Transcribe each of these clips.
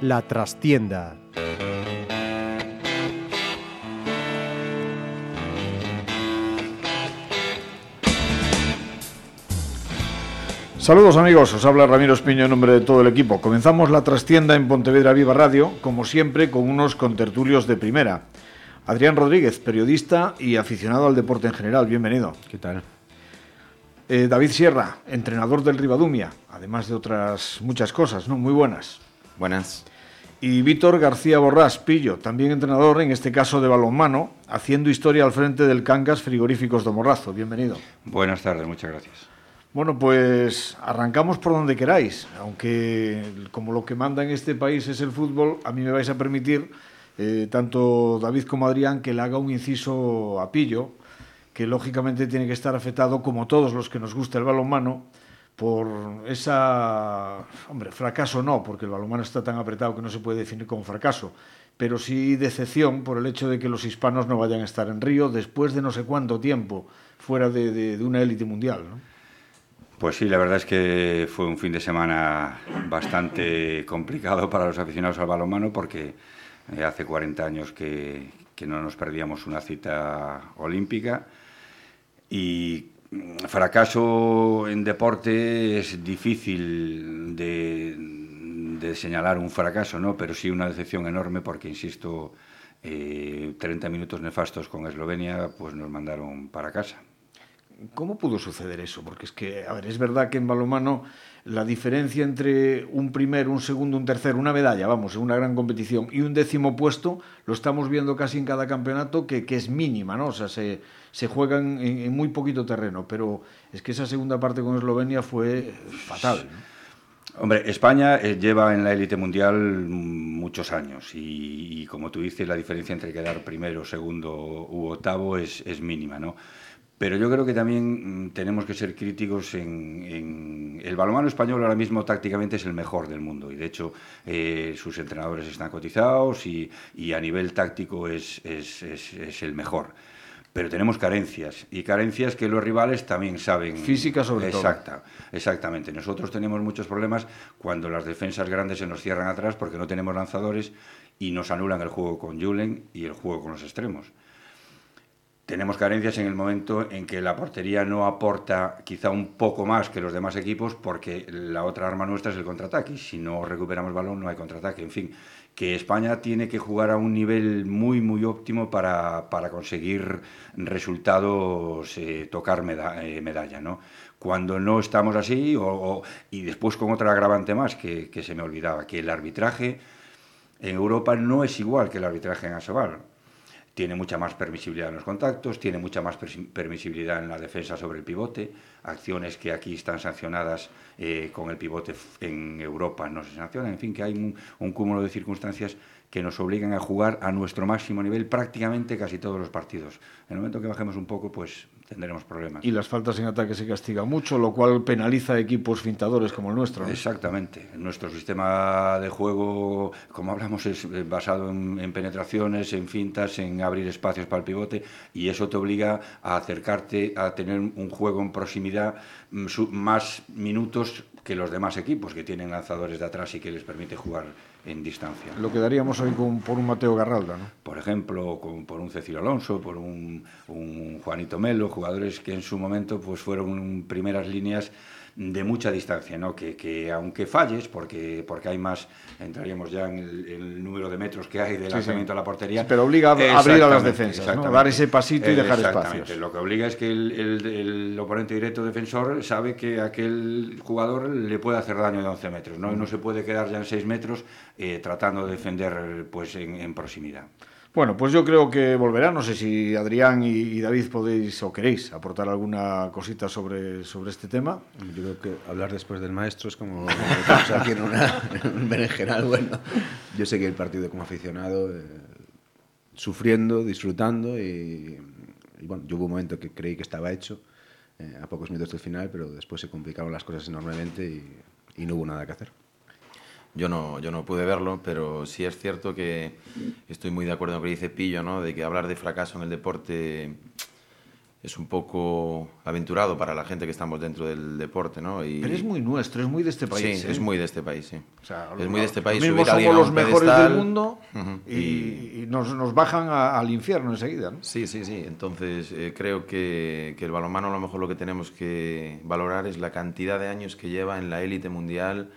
La trastienda. Saludos amigos, os habla Ramiro Espiño en nombre de todo el equipo. Comenzamos la trastienda en Pontevedra Viva Radio, como siempre, con unos contertulios de primera. Adrián Rodríguez, periodista y aficionado al deporte en general, bienvenido. ¿Qué tal? Eh, David Sierra, entrenador del Ribadumia, además de otras muchas cosas, ¿no? Muy buenas. Buenas. Y Víctor García Borrás Pillo, también entrenador, en este caso de balonmano, haciendo historia al frente del Cangas Frigoríficos de Morrazo. Bienvenido. Buenas tardes, muchas gracias. Bueno, pues arrancamos por donde queráis, aunque como lo que manda en este país es el fútbol, a mí me vais a permitir, eh, tanto David como Adrián, que le haga un inciso a Pillo, que lógicamente tiene que estar afectado, como todos los que nos gusta el balonmano, por esa, hombre, fracaso no, porque el balonmano está tan apretado que no se puede definir como fracaso, pero sí decepción por el hecho de que los hispanos no vayan a estar en Río después de no sé cuánto tiempo fuera de, de, de una élite mundial. ¿no? Pues sí, la verdad es que fue un fin de semana bastante complicado para los aficionados al balonmano porque eh, hace 40 años que, no nos perdíamos una cita olímpica y fracaso en deporte es difícil de, de, señalar un fracaso, ¿no? pero sí una decepción enorme porque, insisto, eh, 30 minutos nefastos con Eslovenia pues nos mandaron para casa. ¿Cómo pudo suceder eso? Porque es que, a ver, es verdad que en balonmano la diferencia entre un primer, un segundo, un tercer, una medalla, vamos, en una gran competición, y un décimo puesto, lo estamos viendo casi en cada campeonato, que, que es mínima, ¿no? O sea, se, se juegan en, en, muy poquito terreno, pero es que esa segunda parte con Eslovenia fue fatal, ¿no? Hombre, España eh, lleva en la élite mundial muchos años y, y, como tú dices, la diferencia entre quedar primero, segundo u octavo es, es mínima, ¿no? Pero yo creo que también mm, tenemos que ser críticos en, en, el balonmano español ahora mismo tácticamente es el mejor del mundo y de hecho eh, sus entrenadores están cotizados y, y a nivel táctico es, es, es, es, el mejor. Pero tenemos carencias y carencias que los rivales también saben. Física sobre Exacta, todo. Exactamente. Nosotros tenemos muchos problemas cuando las defensas grandes se nos cierran atrás porque no tenemos lanzadores y nos anulan el juego con Julen y el juego con los extremos tenemos carencias en el momento en que la portería no aporta quizá un poco más que los demás equipos porque la otra arma nuestra es el contraataque y si no recuperamos balón no hay contraataque. En fin, que España tiene que jugar a un nivel muy, muy óptimo para, para conseguir resultados, eh, tocar eh, medalla, ¿no? Cuando no estamos así, o, y después con otra agravante más que, que se me olvidaba, que el arbitraje en Europa no es igual que el arbitraje en Asobal tiene mucha más permisibilidad en los contactos, tiene mucha más permisibilidad en la defensa sobre el pivote, acciones que aquí están sancionadas eh, con el pivote en Europa no se sancionan, en fin, que hay un, un cúmulo de circunstancias que nos obligan a jugar a nuestro máximo nivel prácticamente casi todos los partidos. En el momento que bajemos un poco, pues tendremos problemas. Y las faltas en ataque se castigan mucho, lo cual penaliza a equipos fintadores como el nuestro. ¿no? Exactamente. Nuestro sistema de juego, como hablamos, es basado en, en, penetraciones, en fintas, en abrir espacios para el pivote, y eso te obliga a acercarte, a tener un juego en proximidad más minutos que los demás equipos que tienen lanzadores de atrás y que les permite jugar en distancia. Lo quedaríamos hoy con, por un Mateo Garralda, ¿no? Por ejemplo, con, por un Cecilio Alonso, por un, un Juanito Melo, jugadores que en su momento pues fueron primeras líneas de mucha distancia, ¿no? que, que aunque falles, porque, porque hay más, entraríamos ya en el, el número de metros que hay de lanzamiento sí, sí. a la portería. Pero obliga a abrir a las defensas, ¿no? dar ese pasito y dejar espacios. Lo que obliga es que el, el, el, oponente directo defensor sabe que aquel jugador le puede hacer daño de 11 metros. Mm. No se puede quedar ya en 6 metros eh, tratando de defender pues, en, en proximidad. Bueno, pues yo creo que volverá. No sé si Adrián y, y, David podéis o queréis aportar alguna cosita sobre, sobre este tema. Yo creo que hablar después del maestro es como, aquí en, una, en un berenjenal. Bueno, yo que el partido como aficionado, eh, sufriendo, disfrutando y, y, bueno, yo hubo un momento que creí que estaba hecho eh, a pocos minutos del final, pero después se complicaron las cosas enormemente y, y no hubo nada que hacer. Yo no, yo no pude verlo, pero sí es cierto que estoy muy de acuerdo con lo que dice Pillo, ¿no? de que hablar de fracaso en el deporte es un poco aventurado para la gente que estamos dentro del deporte, ¿no? Y... Pero es muy nuestro, es muy de este país. Sí, ¿eh? es muy de este país, sí. O sea, es muy de este país. Mismo somos los mejores del mundo uh -huh. y, y, nos, nos bajan a, al infierno enseguida, ¿no? Sí, sí, sí. Entonces eh, creo que, que, el balonmano a lo mejor lo que tenemos que valorar es la cantidad de años que lleva en la élite mundial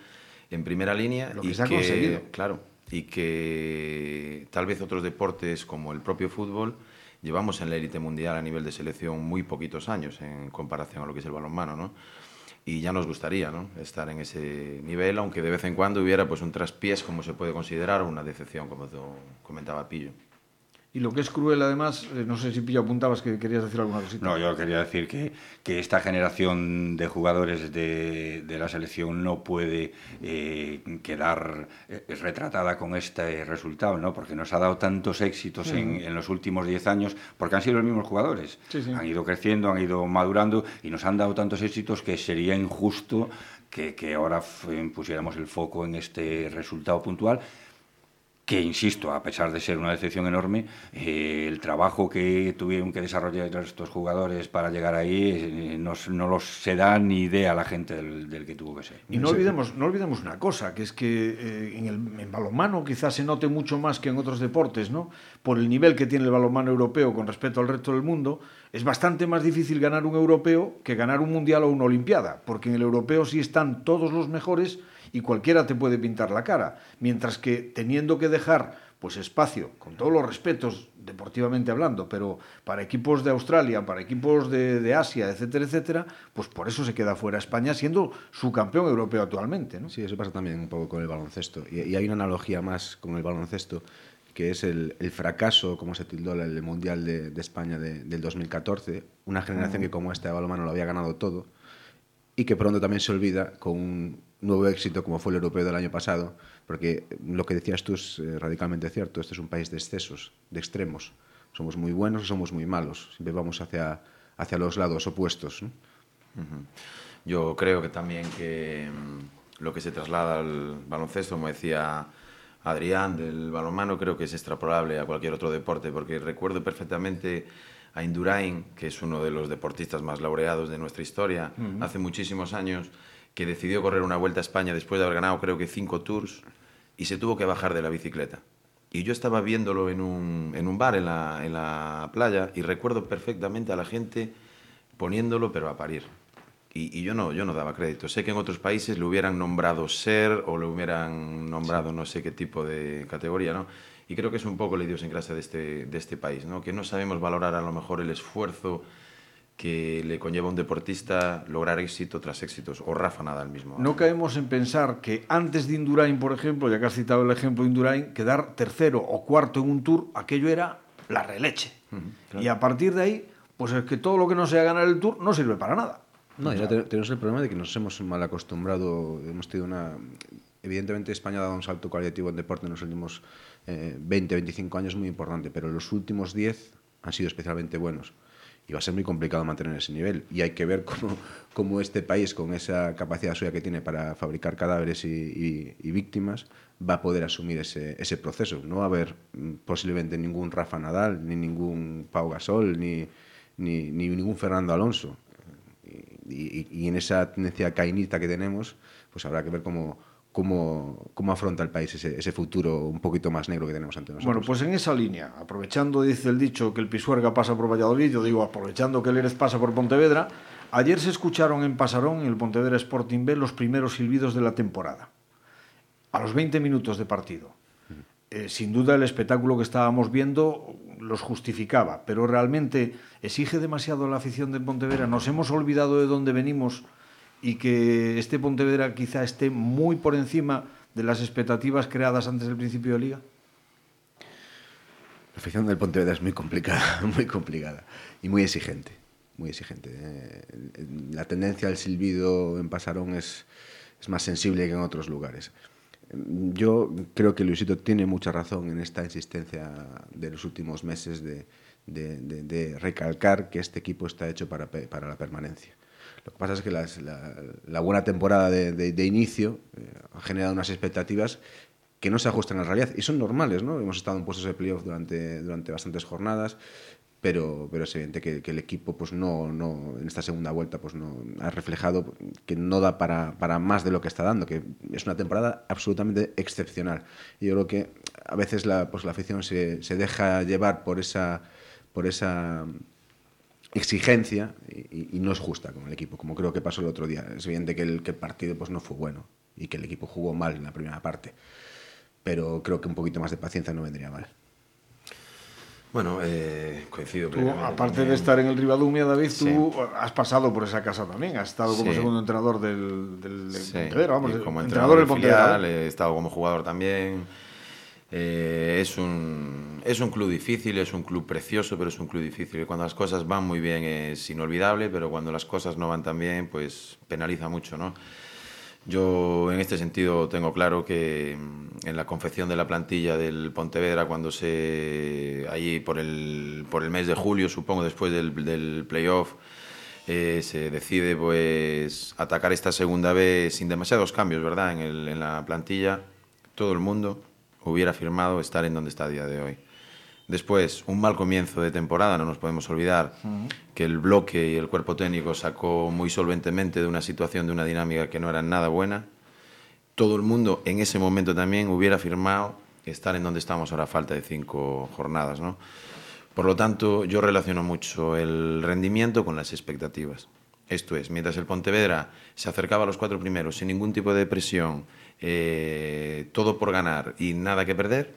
en primera línea. Lo que y se ha que, conseguido. Claro, y que tal vez otros deportes como el propio fútbol llevamos en la élite mundial a nivel de selección muy poquitos años en comparación a lo que es el balonmano, ¿no? Y ya nos gustaría, ¿no? Estar en ese nivel, aunque de vez en cuando hubiera pues un traspiés, como se puede considerar, o una decepción, como comentaba Pillo. Y lo que es cruel, además, eh, no sé si Pillo apuntabas que querías decir alguna cosita. No, yo quería decir que, que esta generación de jugadores de, de la selección no puede eh, quedar eh, retratada con este resultado, ¿no? Porque nos ha dado tantos éxitos sí. en, en, los últimos 10 años, porque han sido los mismos jugadores. Sí, sí. Han ido creciendo, han ido madurando y nos han dado tantos éxitos que sería injusto que, que ahora pusiéramos el foco en este resultado puntual que, insisto, a pesar de ser una decepción enorme, eh, el trabajo que tuvieron que desarrollar estos jugadores para llegar ahí eh, no, los se da ni idea a la gente del, que tuvo que ser. Y no olvidemos, una cosa, que es que eh, en en balonmano quizás se note mucho más que en otros deportes, ¿no? Por el nivel que tiene el balonmano europeo con respecto al resto del mundo, es bastante más difícil ganar un europeo que ganar un mundial o una olimpiada, porque en el europeo sí están todos los mejores y cualquiera te puede pintar la cara, mientras que teniendo que dejar pues espacio, con todos los respetos deportivamente hablando, pero para equipos de Australia, para equipos de, de, Asia, etcétera, etcétera, pues por eso se queda fuera España siendo su campeón europeo actualmente. ¿no? Sí, eso pasa también un poco con el baloncesto. Y, y hay una analogía más con el baloncesto, que es el, el fracaso, como se tildó el Mundial de, de España de, del 2014, una generación uh -huh. que como esta de balonmano lo había ganado todo, y que pronto también se olvida con un nuevo éxito como fue el europeo del año pasado, porque lo que decías tú es eh, radicalmente cierto, este es un país de excesos, de extremos. Somos muy buenos o somos muy malos, siempre vamos hacia, hacia los lados opuestos. ¿no? Uh -huh. Yo creo que también que um, lo que se traslada al baloncesto, como decía Adrián, del balonmano, creo que es extrapolable a cualquier otro deporte, porque recuerdo perfectamente a Indurain, que es uno de los deportistas más laureados de nuestra historia, uh -huh. hace muchísimos años, que decidió correr una vuelta a España después de haber ganado creo que cinco tours y se tuvo que bajar de la bicicleta. Y yo estaba viéndolo en un, en un bar en la, en la playa y recuerdo perfectamente a la gente poniéndolo pero a parir. Y, y, yo, no, yo no daba crédito. Sé que en otros países lo hubieran nombrado ser o lo hubieran nombrado sí. no sé qué tipo de categoría, ¿no? Y creo que es un poco la idiosincrasia de este, de este país, ¿no? Que no sabemos valorar a lo mejor el esfuerzo que le conlleva a un deportista lograr éxito tras éxitos, o Rafa Nadal mismo. No caemos en pensar que antes de Indurain, por ejemplo, ya que has citado el ejemplo de Indurain, quedar tercero o cuarto en un tour, aquello era la releche. Uh -huh, claro. Y a partir de ahí, pues es que todo lo que no sea ganar el tour no sirve para nada. No, ya tenemos el problema de que nos hemos mal acostumbrado, hemos tenido una... Evidentemente España ha dado un salto cualitativo en deporte en los últimos eh, 20, 25 años muy importante, pero los últimos 10 han sido especialmente buenos y va a ser muy complicado mantener ese nivel. Y hay que ver cómo, cómo este país, con esa capacidad suya que tiene para fabricar cadáveres y, víctimas, va a poder asumir ese, ese, proceso. No va a haber mm, posiblemente ningún Rafa Nadal, ni ningún Pau Gasol, ni, ni, ni ningún Fernando Alonso. Y, y, en esa tendencia cainita que tenemos, pues habrá que ver cómo, cómo, cómo afronta el país ese, ese, futuro un poquito más negro que tenemos ante nosotros. Bueno, pues en esa línea, aprovechando, dice el dicho, que el Pisuerga pasa por Valladolid, yo digo, aprovechando que el Erez pasa por Pontevedra, ayer se escucharon en Pasarón, en el Pontevedra Sporting B, los primeros silbidos de la temporada. A los 20 minutos de partido. Eh, sin duda el espectáculo que estábamos viendo los justificaba, pero realmente exige demasiado la afición del Pontevedra. Nos hemos olvidado de dónde venimos y que este Pontevedra quizá esté muy por encima de las expectativas creadas antes del principio de liga? La afición del Pontevedra es muy complicada, muy complicada y muy exigente, muy exigente. Eh, la tendencia al silbido en Pasarón es, es más sensible que en otros lugares. Yo creo que Luisito tiene mucha razón en esta insistencia de los últimos meses de, de, recalcar que este equipo está hecho para, para la permanencia Lo que pasa es que las, la, buena temporada de inicio eh, ha generado unas expectativas que no se ajustan a la realidad y son normales, ¿no? Hemos estado en puestos de playoff durante, durante bastantes jornadas, pero, pero es evidente que, que, el equipo pues no, no, en esta segunda vuelta pues no ha reflejado que no da para, para más de lo que está dando, que es una temporada absolutamente excepcional. Y yo creo que a veces la, pues la afición se, se deja llevar por esa, por esa exigencia y, y, no es justa con el equipo, como creo que pasó el otro día. Es evidente que el, que el partido pues no fue bueno y que el equipo jugó mal en la primera parte pero creo que un poquito más de paciencia no vendría mal. Bueno, eh, coincido. Tú, aparte también. de estar en el Rivadumia, David, tú sí. has pasado por esa casa también. Has estado como sí. segundo entrenador del, del, sí. Pontevedra, vamos, como entrenador, del Pontevedra. Filial, he estado como jugador también. Eh, es, un, es un club difícil, es un club precioso, pero es un club difícil. Cuando las cosas van muy bien es inolvidable, pero cuando las cosas no van tan bien, pues penaliza mucho, ¿no? Yo en este sentido tengo claro que mm, en la confección de la plantilla del Pontevedra, cuando se. allí por el, por el mes de julio, supongo, después del, del playoff, eh, se decide pues atacar esta segunda vez sin demasiados cambios, ¿verdad? En, el, en la plantilla, todo el mundo hubiera firmado estar en donde está a día de hoy. Después, un mal comienzo de temporada, no nos podemos olvidar uh -huh. que el bloque y el cuerpo técnico sacó muy solventemente de una situación, de una dinámica que no era nada buena. Todo el mundo en ese momento también hubiera firmado estar en donde estamos ahora a falta de cinco jornadas. ¿no? Por lo tanto, yo relaciono mucho el rendimiento con las expectativas. Esto es, mientras el Pontevedra se acercaba a los cuatro primeros sin ningún tipo de presión, eh, todo por ganar y nada que perder,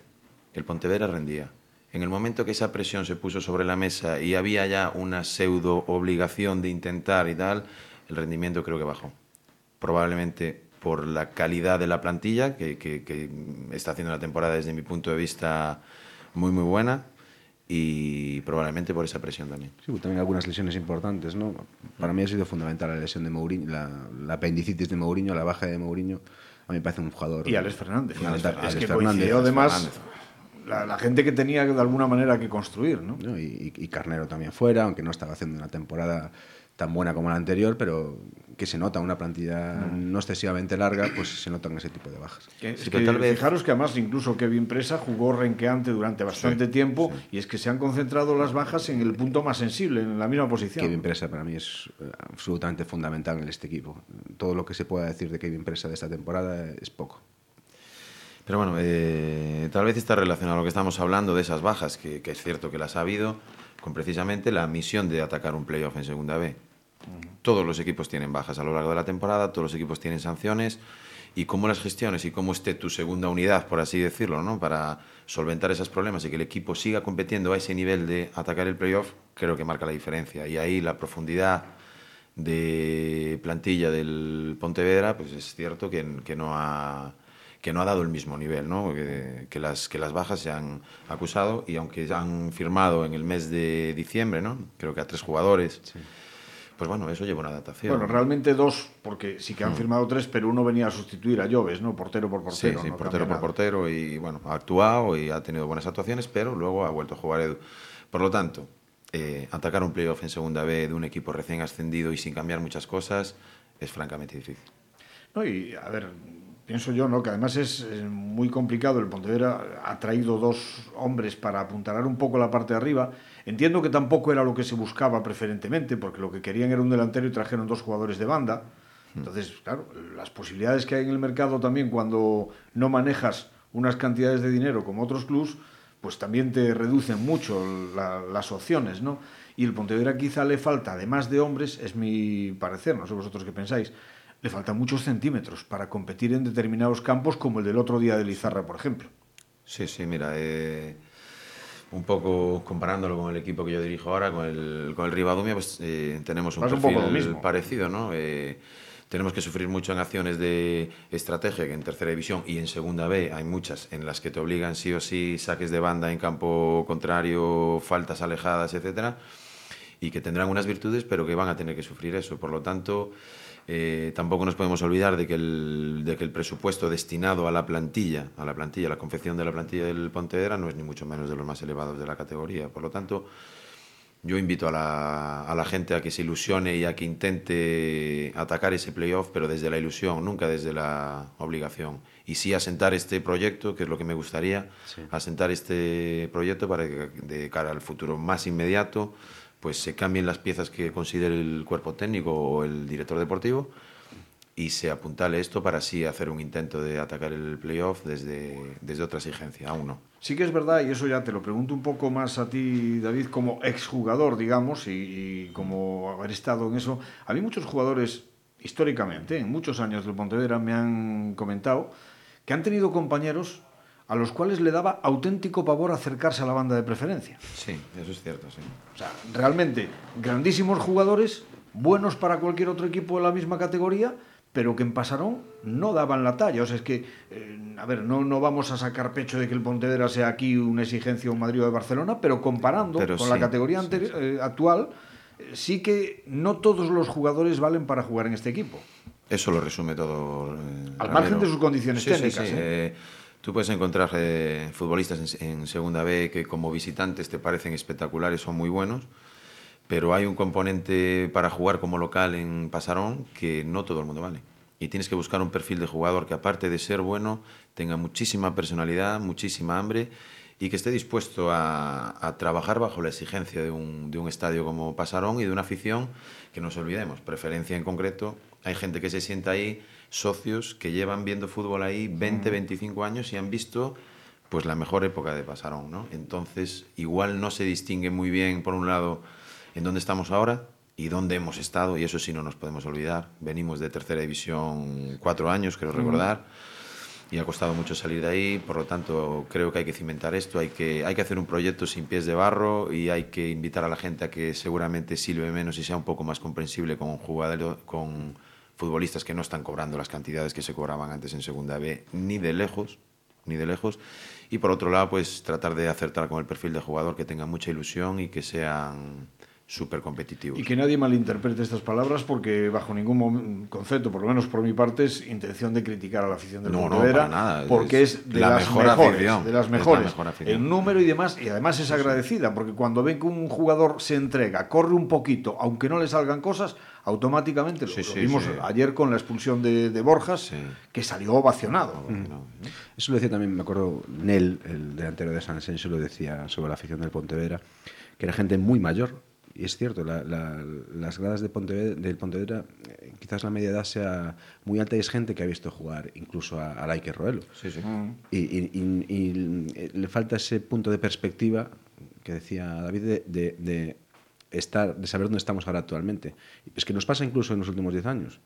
el Pontevedra rendía. En el momento que esa presión se puso sobre la mesa y había ya una pseudo obligación de intentar y tal, el rendimiento creo que bajó. Probablemente por la calidad de la plantilla, que, que, que está haciendo la temporada desde mi punto de vista muy, muy buena, y probablemente por esa presión también. Sí, también algunas lesiones importantes, ¿no? Para mí ha sido fundamental la lesión de Mourinho, la, la apendicitis de Mourinho, la baja de Mourinho. A mí me parece un jugador. Y Alex Fernández. Y Alex, Alex, es que Fernández. además. Fernández la, la, gente que tenía de alguna manera que construir, ¿no? y, Carnero también fuera, aunque no estaba haciendo una temporada tan buena como la anterior, pero que se nota una plantilla mm. no excesivamente larga, pues se notan ese tipo de bajas. Que, sí, que, que tal vez... Fijaros que además incluso Kevin Presa jugó renqueante durante bastante sí, tiempo sí. y es que se han concentrado las bajas en el punto más sensible, en la misma posición. Kevin Presa para mí es eh, absolutamente fundamental en este equipo. Todo lo que se pueda decir de Kevin Presa de esta temporada es poco. Pero bueno, eh, tal vez está relacionado a lo que estamos hablando de esas bajas, que, que, es cierto que las ha habido, con precisamente la misión de atacar un playoff en Segunda B. Todos los equipos tienen bajas a lo largo de la temporada, todos los equipos tienen sanciones, y cómo las gestiones y cómo esté tu segunda unidad, por así decirlo, ¿no? para solventar esos problemas y que el equipo siga compitiendo a ese nivel de atacar el playoff, creo que marca la diferencia. Y ahí la profundidad de plantilla del Pontevedra, pues es cierto que, no ha que no ha dado el mismo nivel, ¿no? que, las, que las bajas se han acusado y aunque han firmado en el mes de diciembre, ¿no? creo que a tres jugadores. Pues bueno, eso lleva una adaptación. Bueno, realmente dos, porque sí que han mm. firmado tres, pero uno venía a sustituir a Lloves, ¿no? portero por portero. Sí, sí no portero por portero y bueno, ha actuado y ha tenido buenas actuaciones, pero luego ha vuelto a jugar Edu. Por lo tanto, eh, atacar un playoff en segunda B de un equipo recién ascendido y sin cambiar muchas cosas es francamente difícil. No, y a ver, pienso yo, ¿no? que además es muy complicado. El Pontevedra ha traído dos hombres para apuntalar un poco la parte de arriba. Entiendo que tampoco era lo que se buscaba preferentemente, porque lo que querían era un delantero y trajeron dos jugadores de banda. Entonces, claro, las posibilidades que hay en el mercado también cuando no manejas unas cantidades de dinero como otros clubs, pues también te reducen mucho la, las opciones, ¿no? Y el Pontevedra quizá le falta, además de hombres, es mi parecer, no sé vosotros qué pensáis, le faltan muchos centímetros para competir en determinados campos como el del otro día de Lizarra, por ejemplo. Sí, sí, mira, eh, un poco comparándolo con el equipo que yo dirijo ahora, con el, con el Rivadumia, pues eh, tenemos un Vas perfil un mismo. parecido, ¿no? Eh, tenemos que sufrir mucho en acciones de estrategia, que en tercera división y en segunda B hay muchas en las que te obligan sí o sí saques de banda en campo contrario, faltas alejadas, etcétera, y que tendrán unas virtudes, pero que van a tener que sufrir eso. Por lo tanto, eh, tampoco nos podemos olvidar de que, el, de que el presupuesto destinado a la plantilla, a la plantilla, a la confección de la plantilla del Pontevedra no es ni mucho menos de los más elevados de la categoría. Por lo tanto, yo invito a la, a la gente a que se ilusione y a que intente atacar ese playoff, pero desde la ilusión, nunca desde la obligación. Y sí asentar este proyecto, que es lo que me gustaría, sí. asentar este proyecto para que de cara al futuro más inmediato, pues se cambien las piezas que considere el cuerpo técnico o el director deportivo y se apuntale esto para así hacer un intento de atacar el playoff desde, desde otra exigencia, aún no. Sí que es verdad, y eso ya te lo pregunto un poco más a ti, David, como exjugador, digamos, y, y como haber estado en eso. A mí muchos jugadores, históricamente, en muchos años del Pontevedra, me han comentado que han tenido compañeros a los cuales le daba auténtico pavor acercarse a la banda de preferencia. Sí, eso es cierto, sí. O sea, realmente, grandísimos jugadores, buenos para cualquier otro equipo de la misma categoría, pero que en Pasarón no daban la talla. O sea, es que, eh, a ver, no, no vamos a sacar pecho de que el Pontevedra sea aquí una exigencia un Madrid o de Barcelona, pero comparando pero con sí, la categoría sí, sí. Eh, actual, eh, sí que no todos los jugadores valen para jugar en este equipo. Eso lo resume todo. Eh, Al margen de sus condiciones técnicas. Tú puedes encontrar eh, futbolistas en, en, Segunda B que como visitantes te parecen espectaculares, son muy buenos, pero hay un componente para jugar como local en Pasarón que no todo el mundo vale. Y tienes que buscar un perfil de jugador que aparte de ser bueno, tenga muchísima personalidad, muchísima hambre y que esté dispuesto a, a trabajar bajo la exigencia de un, de un estadio como Pasarón y de una afición que no nos olvidemos, preferencia en concreto, hay gente que se sienta ahí socios que llevan viendo fútbol ahí 20, 25 años y han visto pues la mejor época de Pasarón, ¿no? Entonces, igual no se distingue muy bien, por un lado, en dónde estamos ahora y dónde hemos estado, y eso sí no nos podemos olvidar. Venimos de tercera división cuatro años, creo recordar, y ha costado mucho salir de ahí, por lo tanto, creo que hay que cimentar esto, hay que, hay que hacer un proyecto sin pies de barro y hay que invitar a la gente a que seguramente sirve menos y sea un poco más comprensible con jugadores, con futbolistas que no están cobrando las cantidades que se cobraban antes en Segunda B, ni de lejos, ni de lejos. Y por otro lado, pues tratar de acertar con el perfil de jugador que tenga mucha ilusión y que sean súper competitivos. Y que nadie malinterprete estas palabras porque bajo ningún concepto, por lo menos por mi parte, es intención de criticar a la afición del no, Pontevedra, no, nada. porque es de la las mejor mejores, afición. de las mejores, es la mejor en número y demás, y además es agradecida, porque cuando ven que un jugador se entrega, corre un poquito, aunque no le salgan cosas, automáticamente Sí, lo, sí, lo vimos sí. ayer con la expulsión de, de Borjas, Sí. que salió ovacionado. Eso lo decía también, me acuerdo, Nel, el delantero de San Asensio, lo decía sobre la afición del Pontevedra, que era gente muy mayor. Y es cierto, la, la, las gradas de Pontevedra, del Pontevedra, eh, quizás la media edad sea muy alta y es gente que ha visto jugar incluso a, a Laike Roelo. Sí, sí. Y, y, y, y, le falta ese punto de perspectiva que decía David de, de, de, estar, de saber dónde estamos ahora actualmente. Es que nos pasa incluso en los últimos 10 años.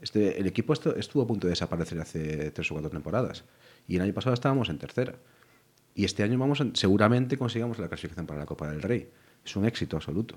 Este, el equipo estuvo a punto de desaparecer hace tres o cuatro temporadas y el año pasado estábamos en tercera. Y este año vamos seguramente consigamos la clasificación para la Copa del Rey. Es un éxito absoluto.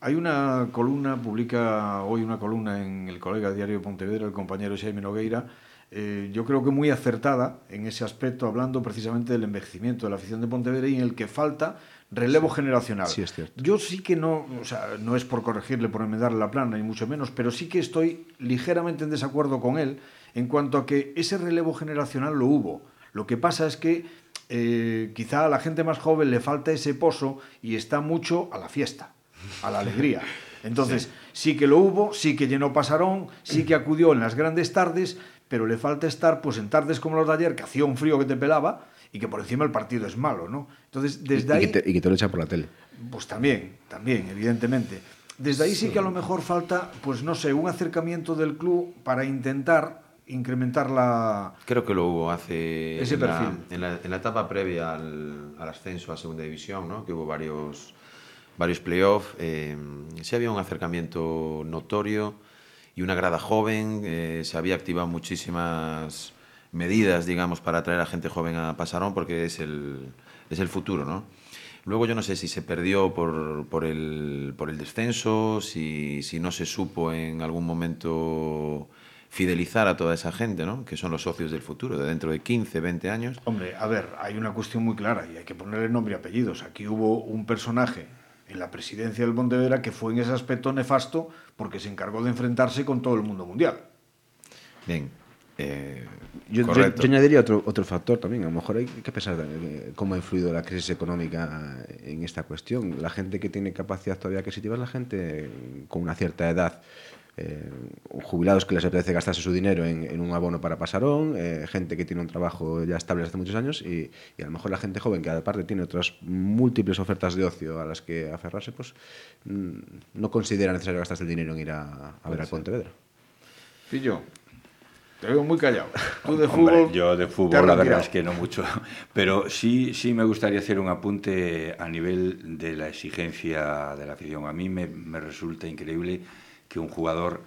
Hay una columna, publica hoy una columna en el colega diario de Pontevedra, el compañero Jaime Nogueira, eh, yo creo que muy acertada en ese aspecto, hablando precisamente del envejecimiento de la afición de Pontevedra y en el que falta relevo sí, generacional. Sí, es cierto. Yo sí que no, o sea, no es por corregirle, por enmendarle la plana, ni mucho menos, pero sí que estoy ligeramente en desacuerdo con él en cuanto a que ese relevo generacional lo hubo. Lo que pasa es que eh, quizá a la gente más joven le falta ese pozo y está mucho a la fiesta, a la alegría. Entonces, sí. sí que lo hubo, sí que llenó Pasarón, sí que acudió en las grandes tardes, pero le falta estar pues en tardes como los de ayer, que hacía un frío que te pelaba y que por encima el partido es malo, ¿no? Entonces, desde y, ahí... Y que, te, y que te lo echan por la tele. Pues también, también, evidentemente. Desde ahí sí. sí que a lo mejor falta, pues no sé, un acercamiento del club para intentar incrementar la... Creo que lo hubo hace... Ese en perfil. La, en, la, en la etapa previa al, al, ascenso a Segunda División, ¿no? Que hubo varios, varios playoffs. Eh, sí había un acercamiento notorio y una grada joven. Eh, se había activado muchísimas medidas, digamos, para atraer a gente joven a Pasarón porque es el, es el futuro, ¿no? Luego yo no sé si se perdió por, por, el, por el descenso, si, si no se supo en algún momento fidelizar a toda esa gente, ¿no? que son los socios del futuro, de dentro de 15, 20 años. Hombre, a ver, hay una cuestión muy clara y hay que ponerle nombre y apellidos. Aquí hubo un personaje en la presidencia del Pontevedra que fue en ese aspecto nefasto porque se encargó de enfrentarse con todo el mundo mundial. Bien, eh, Yo, yo, correcto. yo añadiría otro, otro factor también. A lo mejor hay que pensar eh, cómo ha influido la crisis económica en esta cuestión. La gente que tiene capacidad todavía adquisitiva es la gente con una cierta edad. Eh, jubilados que les apetece gastarse su dinero en, en un abono para pasarón, eh, gente que tiene un trabajo ya estable hace muchos años y, y a lo mejor la gente joven que aparte tiene otras múltiples ofertas de ocio a las que aferrarse, pues mm, no considera necesario gastarse el dinero en ir a, a ver al Pontevedra. Pillo, te veo muy callado. Tú de Hombre, fútbol. yo de fútbol la verdad es que no mucho, pero sí, sí me gustaría hacer un apunte a nivel de la exigencia de la afición. A mí me, me resulta increíble que un jugador,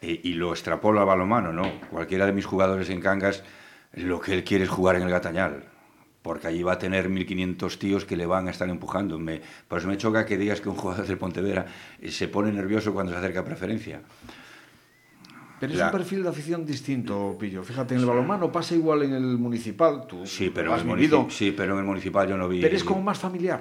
eh, y lo extrapolo al balonmano, ¿no? Cualquiera de mis jugadores en Cangas, lo que él quiere es jugar en el Gatañal, porque allí va a tener 1.500 tíos que le van a estar empujando. Me, por eso me choca que digas que un jugador del Pontevedra eh, se pone nervioso cuando se acerca a preferencia. Pero es un perfil de afición distinto, Pillo. Fíjate, en el balonmano pasa igual en el municipal. Tú Sí, pero, lo en has el, vivido. sí, pero en el municipal yo no vi... Pero es como más familiar.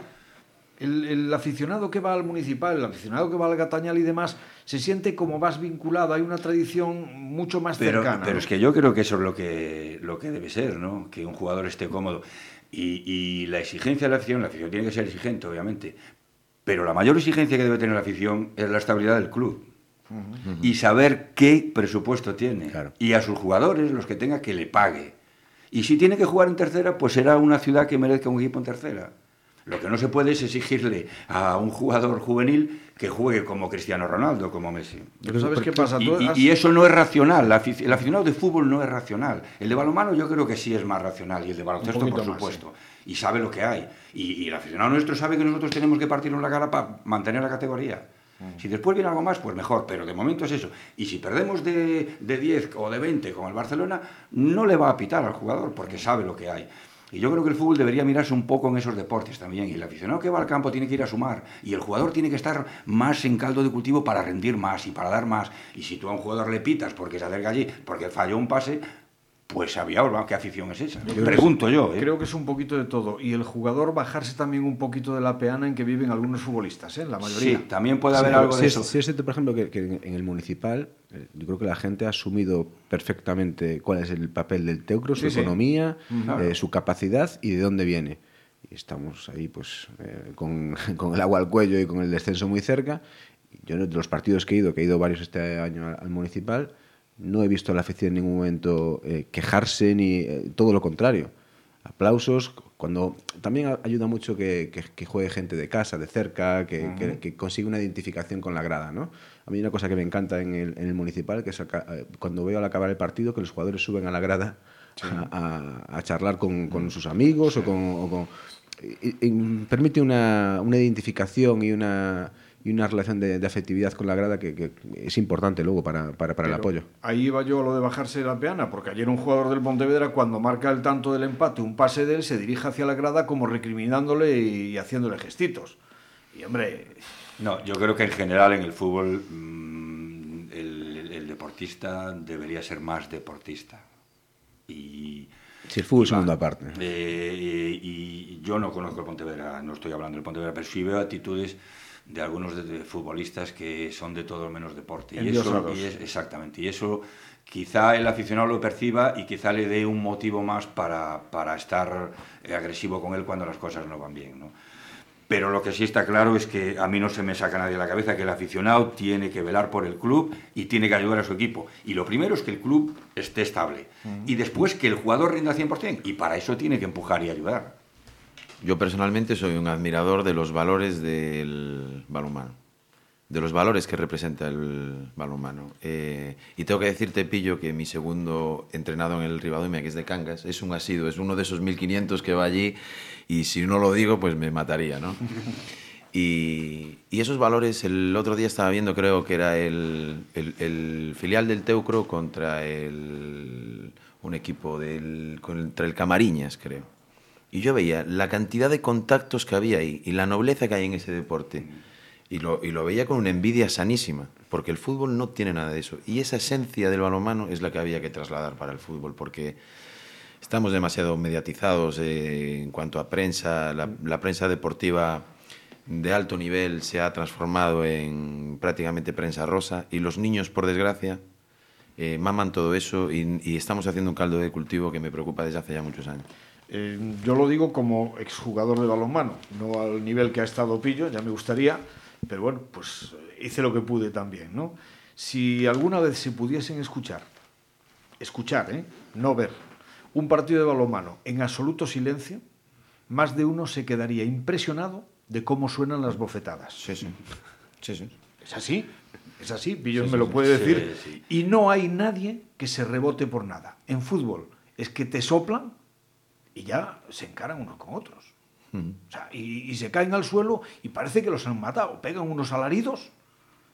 El, el aficionado que va al municipal, el aficionado que va al Gatañal y demás, se siente como más vinculado. Hay una tradición mucho más Pero, cercana. pero ¿no? es que yo creo que eso es lo que, lo que debe ser, ¿no? Que un jugador esté cómodo. Y, y la exigencia de la afición, la afición tiene que ser exigente, obviamente. Pero la mayor exigencia que debe tener la afición es la estabilidad del club. Y saber qué presupuesto tiene. Claro. Y a sus jugadores, los que tenga, que le pague. Y si tiene que jugar en tercera, pues será una ciudad que merezca un equipo en tercera. Lo que no se puede es exigirle a un jugador juvenil que juegue como Cristiano Ronaldo, como Messi. Pero ¿Sabes qué pasa? Y, has- eso no es racional. El aficionado de fútbol no es racional. El de balonmano yo creo que sí es más racional y el de baloncesto, por más, supuesto. Y sabe lo que hay. Y, y el aficionado nuestro sabe que nosotros tenemos que partirnos la cara para mantener la categoría. Si después viene algo más, pues mejor, pero de momento es eso. Y si perdemos de, de 10 o de 20 con el Barcelona, no le va a pitar al jugador porque sabe lo que hay. Y yo creo que el fútbol debería mirarse un poco en esos deportes también. Y el aficionado que va al campo tiene que ir a sumar. Y el jugador tiene que estar más en caldo de cultivo para rendir más y para dar más. Y si tú a un jugador le pitas porque se acerca allí, porque falló un pase, pues sabía qué afición es esa. Pregunto yo. ¿eh? Creo que es un poquito de todo. Y el jugador bajarse también un poquito de la peana en que viven algunos futbolistas, ¿eh? la mayoría. Sí, también puede Sí, haber algo sí de es- eso. Sí, es cierto, por ejemplo, que, que en el municipal, eh, yo creo que la gente ha asumido perfectamente cuál es el papel del teucro, su Sí, sí. economía, Claro. eh, su capacidad y de dónde viene. Y estamos ahí, pues, eh, con, con el agua al cuello y con el descenso muy cerca. Yo, de los partidos que he ido, que he ido varios este año al, al municipal, no he visto a la afición en ningún momento eh, quejarse ni eh, todo lo contrario. Aplausos, cuando también ayuda mucho que, que- que juegue gente de casa, de cerca, que, que consiga una identificación con la grada. ¿no? A mí una cosa que me encanta en el, en el municipal, que es eh, cuando veo al acabar el partido que los jugadores suben a la grada a, a- a charlar con, con sus amigos o con... o con- y- y permite una, una identificación y una, y una relación de, de afectividad con la grada que, que es importante luego para, para, para el apoyo. Ahí iba yo a lo de bajarse de la peana, porque ayer un jugador del Pontevedra, cuando marca el tanto del empate, un pase de él, se dirige hacia la grada como recriminándole y haciéndole gestitos. Y hombre, No, yo creo que en general en el fútbol mm, el, el- el deportista debería ser más deportista. Y, Si el fútbol es y un va- mundo aparte. eh, y, y yo no conozco el Pontevedra, no estoy hablando del Pontevedra, pero sí veo actitudes de algunos de- futbolistas que son de todo menos deporte. Y eso, y es- exactamente. Y eso quizá el aficionado lo perciba y quizá le dé un motivo más para, para estar eh, agresivo con él cuando las cosas no van bien. ¿no? Pero lo que sí está claro es que a mí no se me saca nadie de la cabeza que el aficionado tiene que velar por el club y tiene que ayudar a su equipo. Y lo primero es que el club esté estable. Y después que el jugador rinda al 100%. Y para eso tiene que empujar y ayudar. Yo personalmente soy un admirador de los valores del balonmano, de los valores que representa el balonmano. Eh, y tengo que decirte, Pillo, que mi segundo entrenado en el Ribadumia, que es de Cangas, es un asiduo, es uno de esos 1500 que va allí y si no lo digo, pues me mataría, ¿no? Y, y esos valores, el otro día estaba viendo, creo que era el, el- el filial del Teucro contra el, un equipo del, contra el Camariñas, creo. Y yo veía la cantidad de contactos que había ahí y la nobleza que hay en ese deporte. Y lo, y lo veía con una envidia sanísima, porque el fútbol no tiene nada de eso. Y esa esencia del balonmano es la que había que trasladar para el fútbol, porque estamos demasiado mediatizados eh, en cuanto a prensa. La, prensa deportiva de alto nivel se ha transformado en prácticamente prensa rosa y los niños, por desgracia, eh, maman todo eso y estamos haciendo un caldo de cultivo que me preocupa desde hace ya muchos años. Eh, yo lo digo como exjugador de balonmano, no al nivel que ha estado Pillo, ya me gustaría, pero bueno, pues hice lo que pude también, ¿no? Si alguna vez se pudiesen escuchar, escuchar, ¿eh? no ver, un partido de balonmano en absoluto silencio, más de uno se quedaría impresionado de cómo suenan las bofetadas. Sí, sí. sí, sí. Es así, es así, Pillo me lo puede decir. sí. Y no hay nadie que se rebote por nada. En fútbol es que te soplan y ya se encaran unos con otros. O sea, y, y se caen al suelo y parece que los han matado. Pegan unos alaridos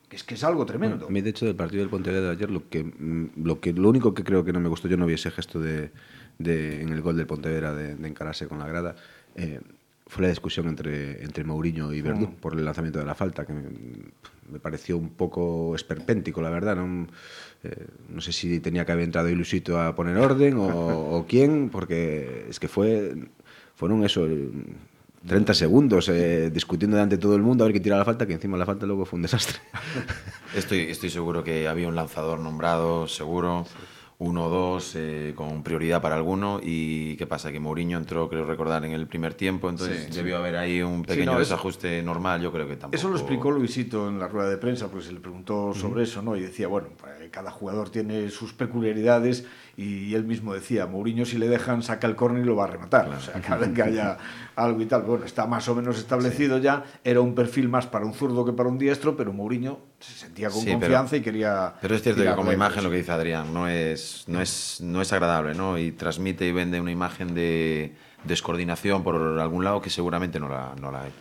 que es que es algo tremendo. A mí, de hecho, del partido del Pontevedra de ayer, lo que, mm, lo que lo único que creo que no me gustó, yo no vi ese gesto de, de- en el gol del Pontevedra de, de encararse con la grada, eh, fue la discusión entre, entre Mourinho y Verdú por el lanzamiento de la falta, que me, me pareció un poco esperpéntico, la verdad. No, Eh, no sé si tenía que haber entrado Ilusito a poner orden o, o quién, porque es que fue fueron eso. 30 segundos eh, discutiendo delante de todo el mundo a ver quién tira la falta, que encima la falta luego fue un desastre. Estoy, estoy seguro que había un lanzador nombrado, seguro, uno o dos, eh, con prioridad para alguno. ¿Y qué pasa? Que Mourinho entró, creo recordar, en el primer tiempo, entonces Sí, debió haber ahí un pequeño no, eso- desajuste normal. Yo creo que tampoco. Eso lo explicó Luisito en la rueda de prensa, pues se le preguntó sobre eso, ¿no? Y decía, bueno, eh, cada jugador tiene sus peculiaridades y él mismo decía, Mourinho si le dejan saca el córner y lo va a rematar, o sea, cada vez que haya algo y tal, bueno, está más o menos establecido ya, era un perfil más para un zurdo que para un diestro, pero Mourinho se sentía con Sí, pero- confianza y quería... Pero es cierto que como imagen lo que dice Adrián no es, no es, no es agradable, ¿no? Y transmite y vende una imagen de descoordinación por algún lado que seguramente no la, no la hay.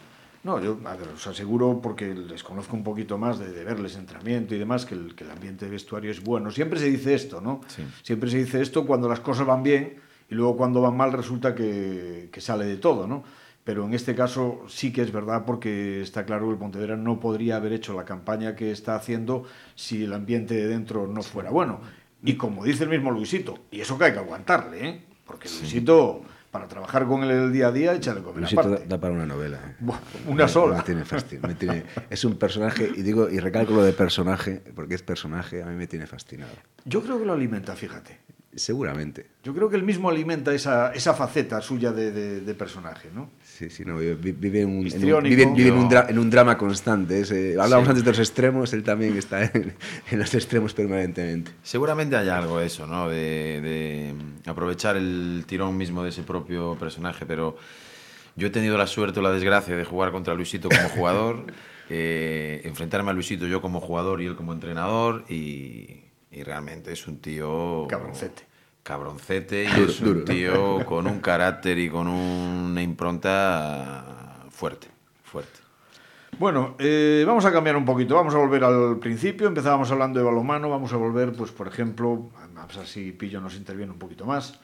No, yo a ver, os aseguro, porque les conozco un poquito más de, de verles entrenamiento y demás, que el, que el ambiente de vestuario es bueno. Siempre se dice esto, ¿no? Sí. Siempre se dice esto cuando las cosas van bien y luego cuando van mal resulta que, que sale de todo, ¿no? Pero en este caso sí que es verdad porque está claro que el Pontevedra no podría haber hecho la campaña que está haciendo si el ambiente de dentro no fuera bueno. Y como dice el mismo Luisito, y eso que hay que aguantarle, ¿eh? Porque Luisito, para trabajar con él el día a día, echa de comer Luisito da, aparte. da para una novela. ¿eh? Una Me- sola. Me tiene fastidio. me tiene- es un personaje, y digo, y recalco lo de personaje, porque es personaje, a mí me tiene fascinado. Yo creo que lo alimenta, fíjate. Seguramente. Yo creo que él mismo alimenta esa, esa faceta suya de, de- de personaje, ¿no? Sí, sí, no, vive, en un, en un- vive- vive en un, dra- en un drama constante. es, eh, hablábamos Sí. antes de los extremos, él también está en, en los extremos permanentemente. Seguramente hay algo de eso, ¿no? De, de aprovechar el tirón mismo de ese propio personaje, pero yo he tenido la suerte o la desgracia de jugar contra Luisito como jugador, eh, enfrentarme a Luisito yo como jugador y él como entrenador, y, y realmente es un tío... Cabroncete. Cabroncete, y Duro, es un duro. tío con un carácter y con una impronta fuerte, fuerte. Bueno, eh, vamos a cambiar un poquito, vamos a volver al principio, empezábamos hablando de balonmano, vamos a volver, pues por ejemplo, a ver si Pillo nos interviene un poquito más,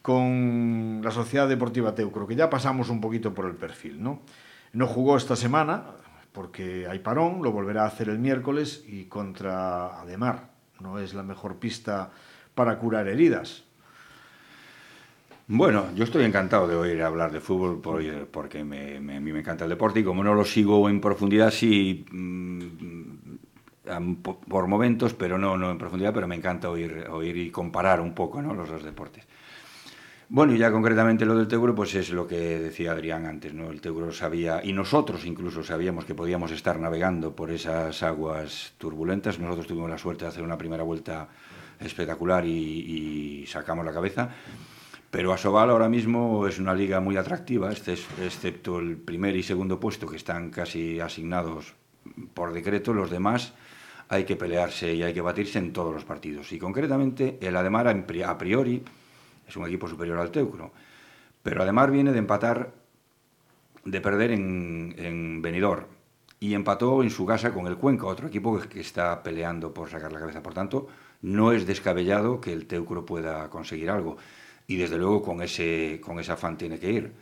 con la Sociedad Deportiva Teucro, que ya pasamos un poquito por el perfil, ¿no? No jugó esta semana porque hay parón, lo volverá a hacer el miércoles y contra Ademar. No es la mejor pista para curar heridas. Bueno, yo estoy encantado de oír hablar de fútbol por- porque me- a mí me encanta el deporte y como no lo sigo en profundidad, sí mm, por momentos, pero no, no en profundidad, pero me encanta oír, oír y comparar un poco ¿no? los dos deportes. Bueno, y ya concretamente lo del Teuro, pues es lo que decía Adrián antes, ¿no? El Teuro sabía, y nosotros incluso sabíamos que podíamos estar navegando por esas aguas turbulentas. Nosotros tuvimos la suerte de hacer una primera vuelta espectacular y, sacamos la cabeza. Pero Asobal ahora mismo es una liga muy atractiva, este es- excepto el primer y segundo puesto que están casi asignados por decreto, los demás hay que pelearse y hay que batirse en todos los partidos. Y concretamente el Ademar a priori es un equipo superior al Teucro, pero Ademar viene de empatar, de perder en, en Benidorm y empató en su casa con el Cuenca, otro equipo que, que está peleando por sacar la cabeza. Por tanto, no es descabellado que el Teucro pueda conseguir algo. Y desde luego con ese, con ese afán tiene que ir.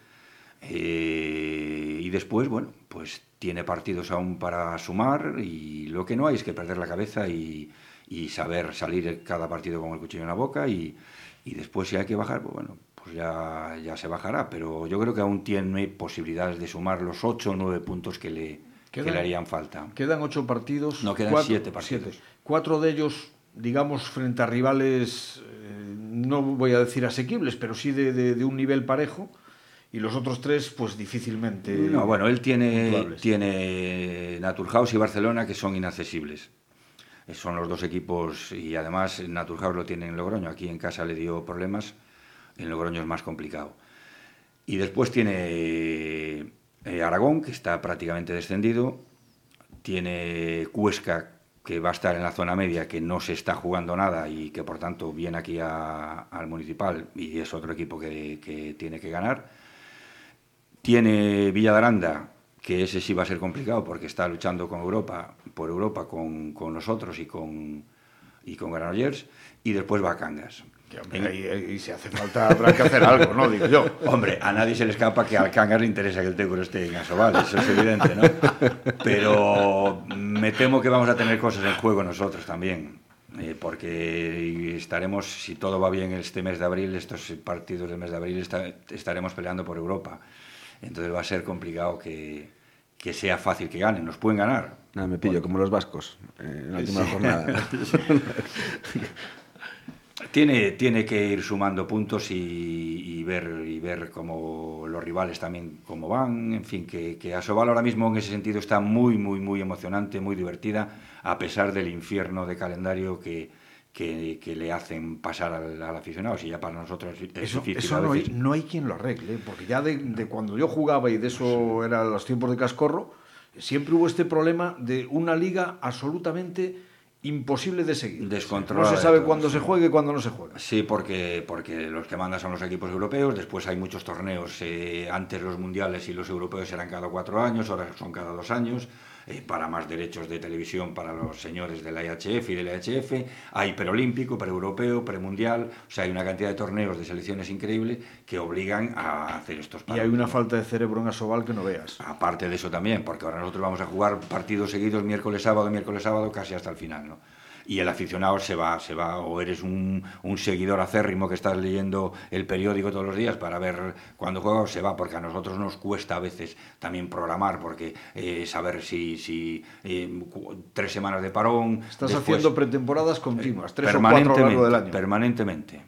Eh, y después, bueno, pues tiene partidos aún para sumar y lo que no hay es que perder la cabeza y, y saber salir cada partido con el cuchillo en la boca y, y después si hay que bajar, pues bueno, pues ya, ya se bajará. Pero yo creo que aún tiene posibilidades de sumar los 8 o 9 puntos que le, que le harían falta. Quedan ocho partidos. No, quedan siete partidos. Cuatro de ellos digamos, frente a rivales, eh, no voy a decir asequibles, pero sí de, de, de, un nivel parejo. Y los otros tres, pues difícilmente. No, bueno, él tiene, tiene Naturhaus y Barcelona que son inaccesibles. Son los dos equipos y además Naturhaus lo tiene en Logroño. Aquí en casa le dio problemas, en Logroño es más complicado. Y después tiene eh, Aragón, que está prácticamente descendido. Tiene Cuesca, que va a estar en la zona media, que no se está jugando nada y que por tanto viene aquí al municipal y es otro equipo que, que tiene que ganar. Tiene Villadaranda, que ese sí va a ser complicado porque está luchando con Europa, por Europa con, con nosotros y con, y con Granollers. Y después va a Cangas. Hombre, ahí, ahí, si hace falta habrá que hacer algo, ¿no? Digo yo. Hombre, a nadie se le escapa que al Cangas le interesa que el Tecuro esté en Asobal, eso es evidente, ¿no? Pero me temo que vamos a tener cosas en juego nosotros también. Eh, porque estaremos, si todo va bien este mes de abril, estos partidos del mes de abril, está, estaremos peleando por Europa. Entonces va a ser complicado que, que sea fácil que ganen. Nos pueden ganar. Nada, me pillo, como los vascos eh, en la última sí. jornada. tiene, tiene que ir sumando puntos y, y, ver, y ver cómo los rivales también cómo van. En fin, que, que Asobal ahora mismo en ese sentido está muy, muy, muy emocionante, muy divertida, a pesar del infierno de calendario que, que, que, le hacen pasar al, al, aficionado. Si ya para nosotros es eso, difícil. Eso no hay, no hay, quien lo arregle, porque ya de, de, cuando yo jugaba y de eso sí. eran los tiempos de Cascorro, siempre hubo este problema de una liga absolutamente imposible de seguir. Descontrolada. No se sabe cuándo se juegue y cuándo no se juega. Sí, porque, porque los que mandan son los equipos europeos, después hay muchos torneos, eh, antes los mundiales y los europeos eran cada cuatro años, ahora son cada dos años eh, para más derechos de televisión para los señores de la IHF y de la IHF, hay preolímpico, preeuropeo, premundial, o sea, hay una cantidad de torneos de selecciones increíble que obligan a hacer estos partidos. Y hay una falta de cerebro en Asobal que no veas. Aparte de eso también, porque ahora nosotros vamos a jugar partidos seguidos miércoles, sábado, miércoles, sábado, casi hasta el final, ¿no? Y el aficionado se va, se va, o eres un, un, seguidor acérrimo que estás leyendo el periódico todos los días para ver cuándo juega o se va, porque a nosotros nos cuesta a veces también programar, porque eh, saber si, si eh, tres semanas de parón. Estás después, haciendo pretemporadas continuas, tres o cuatro a lo largo del año. Permanentemente.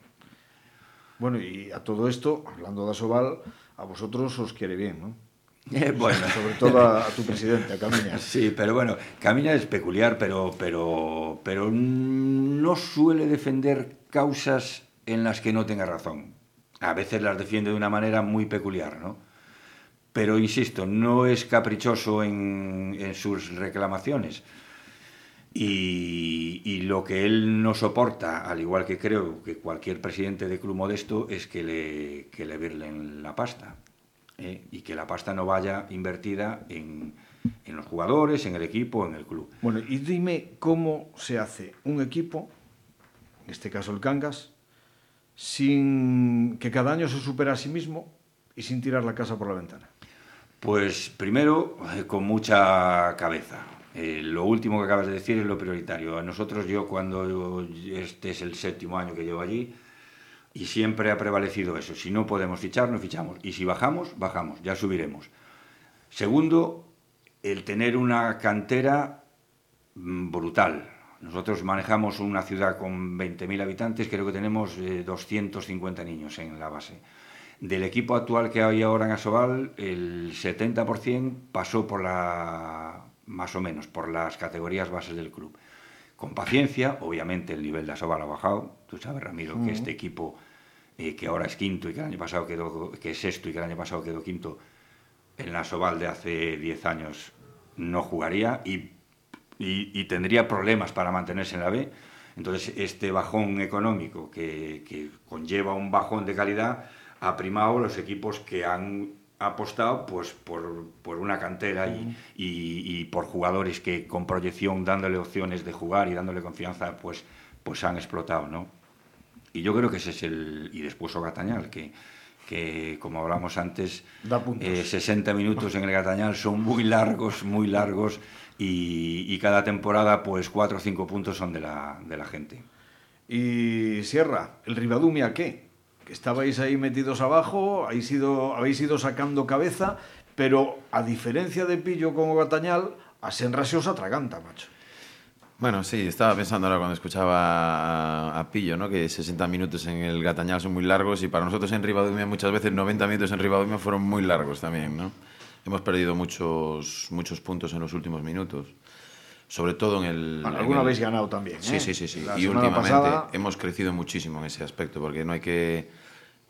Bueno, y a todo esto, hablando de Asobal, a vosotros os quiere bien, ¿no? Eh, bueno. Sobre todo a, a, tu presidente, a. Sí, pero bueno, Camiña es peculiar, pero, pero, pero no suele defender causas en las que no tenga razón. A veces las defiende de una manera muy peculiar, ¿no? Pero insisto, no es caprichoso en, en sus reclamaciones. Y, y, lo que él no soporta, al igual que creo que cualquier presidente de club modesto, es que le, que le virlen la pasta eh, y que la pasta no vaya invertida en, en, los jugadores, en el equipo, en el club. Bueno, y dime cómo se hace un equipo, en este caso el Cangas, sin que cada año se supera a sí mismo y sin tirar la casa por la ventana. Pues primero, eh, con mucha cabeza. Eh, lo último que acabas de decir es lo prioritario. A nosotros, yo cuando este es el séptimo año que llevo allí, y siempre ha prevalecido eso. Si no podemos fichar, no fichamos. Y si bajamos, bajamos, ya subiremos. Segundo, el tener una cantera mm, brutal. Nosotros manejamos una ciudad con 20.000 habitantes, creo que tenemos eh, 250 niños en la base. Del equipo actual que hay ahora en Asobal, el 70% pasó por la, más o menos, por las categorías bases del club. Con paciencia, obviamente el nivel de Asobal ha bajado. Tú sabes, Ramiro, mm. que este equipo eh, que ahora es quinto y que el año pasado quedó, que es sexto y que el año pasado quedó quinto, en la Soval de hace 10 años no jugaría y, y, y, tendría problemas para mantenerse en la B. Entonces, este bajón económico que, que conlleva un bajón de calidad ha primado los equipos que han apostado pues por, por una cantera y, y, y, por jugadores que con proyección dándole opciones de jugar y dándole confianza pues pues han explotado no y yo creo que ese es el... Y después o Gatañal, que, que como hablamos antes, eh, 60 minutos en el Gatañal son muy largos, muy largos, y, y cada temporada pues 4 o 5 puntos son de la, de la gente. Y Sierra, ¿el Rivadumia qué? Que estabais ahí metidos abajo, habéis ido, habéis ido sacando cabeza, pero a diferencia de Pillo como Gatañal, a Senra se os atraganta, macho. Bueno, sí, estaba pensando ahora cuando escuchaba a, Pillo, ¿no? que 60 minutos en el Gatañal son muy largos y para nosotros en Ribadumia muchas veces 90 minutos en Ribadumia fueron muy largos también. ¿no? Hemos perdido muchos, muchos puntos en los últimos minutos. Sobre todo en el... Bueno, en alguna el- habéis ganado también. Sí, ¿eh? sí, sí, sí. La Y últimamente pasada- hemos crecido muchísimo en ese aspecto, porque no hay que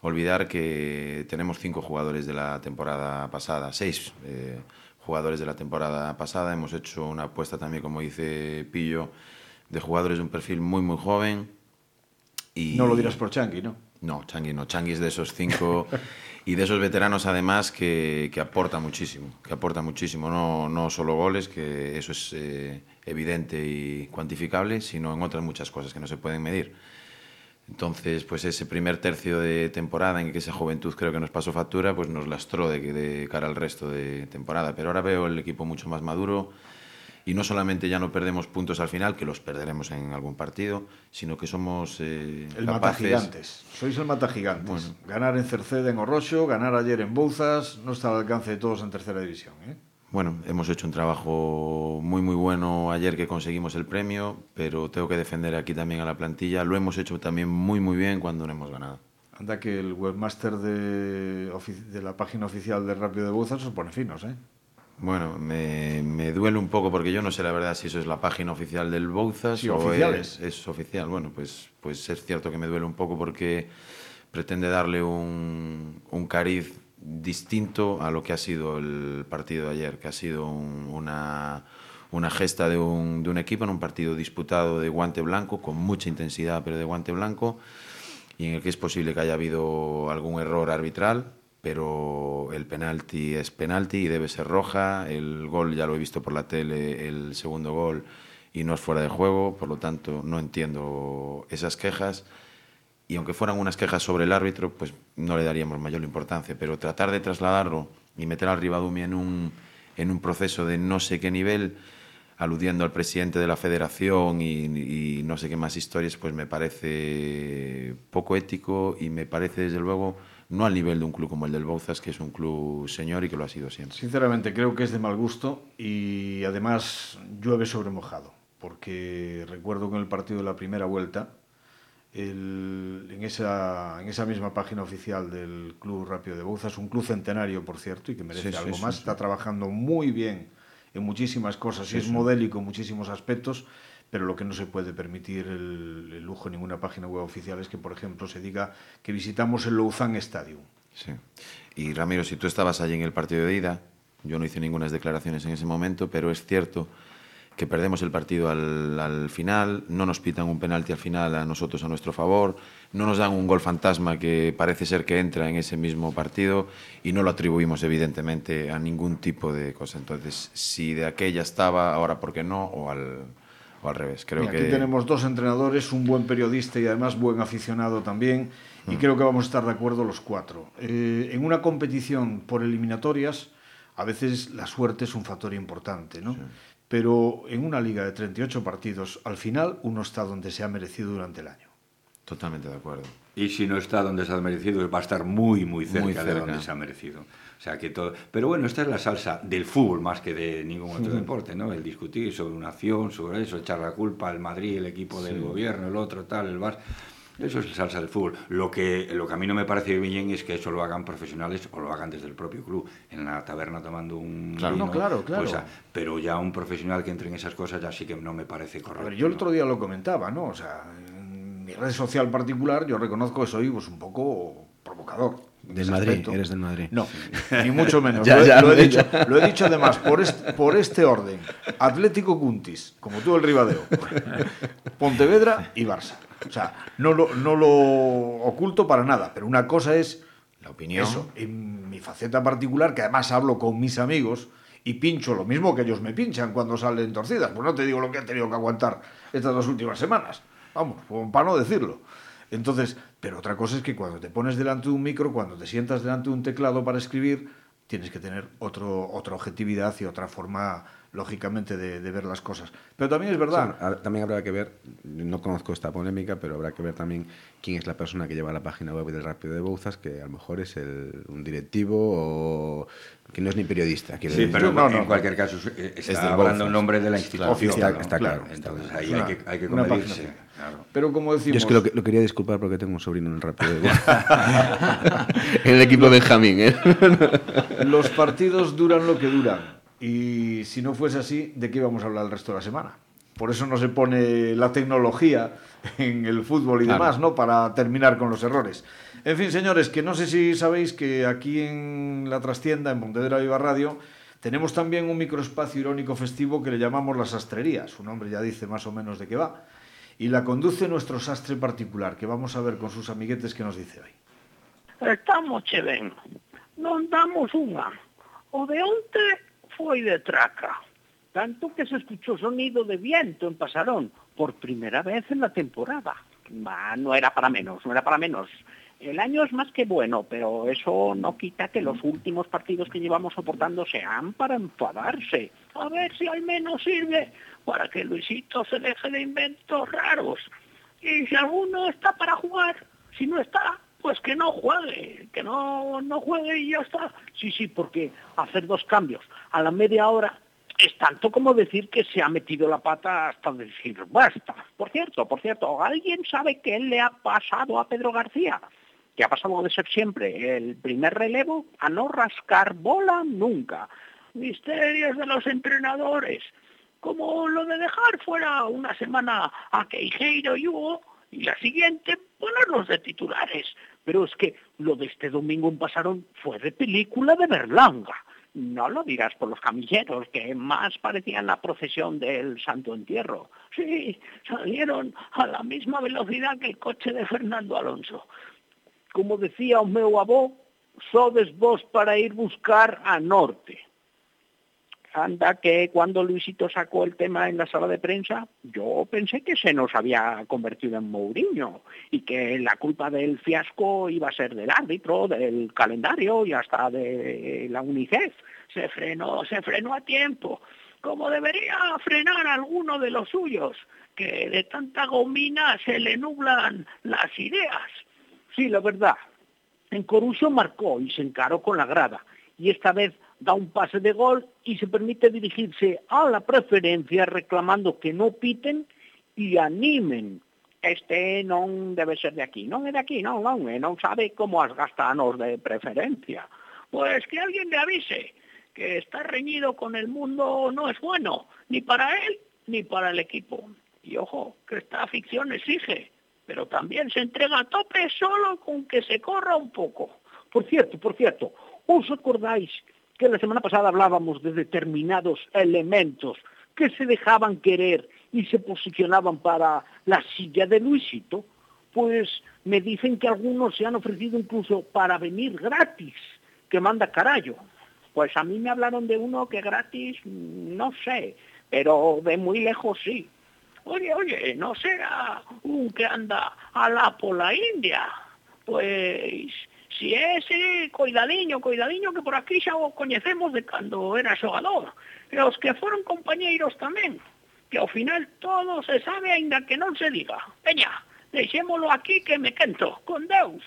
olvidar que tenemos cinco jugadores de la temporada pasada, seis eh, jugadores de la temporada pasada. Hemos hecho una apuesta también, como dice Pillo, de jugadores de un perfil muy, muy joven. Y No lo dirás por Chanqui, ¿no? no, Changi no. Changi es de esos cinco y de esos veteranos además que, que aporta muchísimo, que aporta muchísimo, no, no solo goles, que eso es eh, evidente y cuantificable, sino en otras muchas cosas que no se pueden medir. Entonces, pues ese primer tercio de temporada en que esa juventud creo que nos pasó factura, pues nos lastró de, de cara al resto de temporada. Pero ahora veo el equipo mucho más maduro y no solamente ya no perdemos puntos al final, que los perderemos en algún partido, sino que somos eh, El mata capaces... gigantes. Sois el mata gigantes. Bueno. Ganar en Cerceda, en Orrocho, ganar ayer en Bouzas, no está al alcance de todos en tercera división. ¿eh? Bueno, hemos hecho un trabajo muy muy bueno ayer que conseguimos el premio, pero tengo que defender aquí también a la plantilla. Lo hemos hecho también muy muy bien cuando no hemos ganado. Anda que el webmaster de, la página oficial de Rápido de Bouzas os pone finos, ¿eh? Bueno, me, me duele un poco porque yo no sé la verdad si eso es la página oficial del Bouzas Sí, o oficial es, es oficial. Bueno, pues, pues es cierto que me duele un poco porque pretende darle un, un cariz distinto a lo que ha sido el partido de ayer, que ha sido un- una, una gesta de un, de un equipo en un partido disputado de guante blanco, con mucha intensidad, pero de guante blanco, y en el que es posible que haya habido algún error arbitral, pero el penalti es penalti y debe ser roja. El gol ya lo he visto por la tele, el segundo gol, y no es fuera de juego, por lo tanto no entiendo esas quejas. Y aunque fueran unas quejas sobre el árbitro, pues no le daríamos mayor importancia. Pero tratar de trasladarlo y meter al Ribadumia en un, en un proceso de no sé qué nivel, aludiendo al presidente de la federación y, y no sé qué más historias, pues me parece poco ético y me parece, desde luego, no al nivel de un club como el del Bouzas, que es un club señor y que lo ha sido siempre. Sinceramente, creo que es de mal gusto y además llueve sobre mojado, porque recuerdo que en el partido de la primera vuelta, el- en, esa, en esa misma página oficial del Club Rápido de Bouzas, un club centenario, por cierto, y que merece Sí, algo sí, más, sí. está trabajando muy bien en muchísimas cosas y es modélico en muchísimos aspectos, pero lo que no se puede permitir el, el lujo en ninguna página web oficial es que, por ejemplo, se diga que visitamos el Lausanne Stadium. Sí. Y Ramiro, si tú estabas allí en el partido de ida, yo no hice ninguna declaraciones en ese momento, pero es cierto que perdemos el partido al, al final, no nos pitan un penalti al final a nosotros a nuestro favor, no nos dan un gol fantasma que parece ser que entra en ese mismo partido y no lo atribuimos evidentemente a ningún tipo de cosa. Entonces, si de aquella estaba, ahora por qué no, o al, o al revés. Creo que Aquí tenemos dos entrenadores, un buen periodista y además buen aficionado también, y creo que vamos a estar de acuerdo los cuatro. Eh, en una competición por eliminatorias, a veces la suerte es un factor importante, ¿no? Pero en una liga de 38 partidos, al final uno está donde se ha merecido durante el año. totalmente de acuerdo. Y si no está donde se ha merecido, va a estar muy, muy cerca, Muy de donde se ha merecido. O sea que todo. Pero bueno, esta es la salsa del fútbol más que de ningún otro deporte, ¿no? El discutir sobre una acción, sobre eso, echar la culpa al Madrid, el equipo del gobierno, el otro, tal, el Bar. Eso es salsa del fútbol. Lo que, lo que a mí no me parece bien es que eso lo hagan profesionales o lo hagan desde el propio club, en la taberna tomando un. Claro, vino, no, claro, claro. pues, ah, pero ya un profesional que entre en esas cosas ya sí que no me parece correcto. yo el otro día lo comentaba, ¿no? O sea, en mi red social particular yo reconozco que soy pues, un poco provocador. Del Madrid, aspecto. eres del Madrid. No, ni mucho menos. Ya, lo, he- ya, lo he ya. dicho, lo he dicho además por este, por este orden. Atlético Cuntis, como tú el Ribadeo. Pontevedra y Barça. O sea, no lo, no lo oculto para nada, pero una cosa es La opinión. eso, en mi faceta particular, que además hablo con mis amigos y pincho lo mismo que ellos me pinchan cuando salen torcidas. Pues no te digo lo que he tenido que aguantar estas dos últimas semanas. Vamos, pues, para no decirlo. Entonces, pero otra cosa es que cuando te pones delante de un micro, cuando te sientas delante de un teclado para escribir, tienes que tener otro, otra objetividad y otra forma lógicamente, de, de ver las cosas. Pero también es verdad. Sí, también habrá que ver, no conozco esta polémica, pero habrá que ver también quién es la persona que lleva la página web del Rápido de Bouzas, que a lo mejor es el, un directivo o que no es ni periodista. Sí, decir. pero no, no, en cualquier caso eh, está hablando en nombre de la institución. Está, está claro, claro. Entonces ahí hay que, hay que comedirse. Claro. Pero como decimos... Yo es que lo, lo, quería disculpar porque tengo un sobrino en el Rápido de Bouzas. en el equipo Benjamín. ¿eh? Los partidos duran lo que duran. Y si no fuese así, ¿de qué íbamos a hablar el resto de la semana? Por eso no se pone la tecnología en el fútbol y claro. demás, ¿no? Para terminar con los errores. En fin, señores, que no sé si sabéis que aquí en la trastienda, en Pontevedra Viva Radio, tenemos también un microespacio irónico festivo que le llamamos la sastrería. Su nombre ya dice más o menos de qué va. Y la conduce nuestro sastre particular, que vamos a ver con sus amiguetes que nos dice hoy. Estamos che ben. Non damos unha. O de onte foi de traca. Tanto que se escuchó sonido de viento en Pasarón por primera vez en la temporada. No era para menos, no era para menos. El año es más que bueno, pero eso no quita que los últimos partidos que llevamos soportando sean para enfadarse. A ver si al menos sirve para que Luisito se deje de inventos raros. Y si alguno está para jugar, si no está, pues que no juegue, que no, no juegue y ya está. Sí, sí, porque hacer dos cambios a la media hora es tanto como decir que se ha metido la pata hasta decir basta. Por cierto, por cierto, ¿alguien sabe qué le ha pasado a Pedro García? Que ha pasado de ser siempre el primer relevo a no rascar bola nunca. Misterios de los entrenadores. Como lo de dejar fuera una semana a Queijeiro y Hugo y la siguiente ponerlos de titulares. Pero es que lo de este domingo en Pasarón fue de película de Berlanga. No lo dirás por los camilleros, que más parecían la procesión del Santo Entierro. Sí, salieron a la misma velocidad que el coche de Fernando Alonso. Como decía o meu avó, sodes vos para ir buscar a norte. Anda que cuando Luisito sacó el tema en la sala de prensa, yo pensé que se nos había convertido en Mourinho y que la culpa del fiasco iba a ser del árbitro, del calendario y hasta de la UNICEF. Se frenó, se frenó a tiempo, como debería frenar alguno de los suyos, que de tanta gomina se le nublan las ideas. Sí, la verdad. En Coruso marcó y se encaró con la grada, y esta vez da un pase de gol y se permite dirigirse a la preferencia reclamando que no piten y animen. Este non debe ser de aquí, non é de aquí, non, non, e non sabe como as gastanos de preferencia. Pues que alguien le avise que estar reñido con el mundo no es bueno, ni para él ni para el equipo. Y ojo, que esta afición exige, pero también se entrega a tope solo con que se corra un poco. Por cierto, por cierto, ¿os acordáis que la semana pasada hablábamos de determinados elementos que se dejaban querer y se posicionaban para la silla de Luisito, pues me dicen que algunos se han ofrecido incluso para venir gratis, que manda carallo. Pues a mí me hablaron de uno que gratis, no sé, pero de muy lejos sí. Oye, oye, ¿no será un que anda a la por la India? Pues Si ese, coidadiño, coidadiño que por aquí xa o coñecemos de cando era xogador. E os que foron compañeiros tamén, que ao final todo se sabe aínda que non se diga. Veña, deixémolo aquí que me quento, con Deus.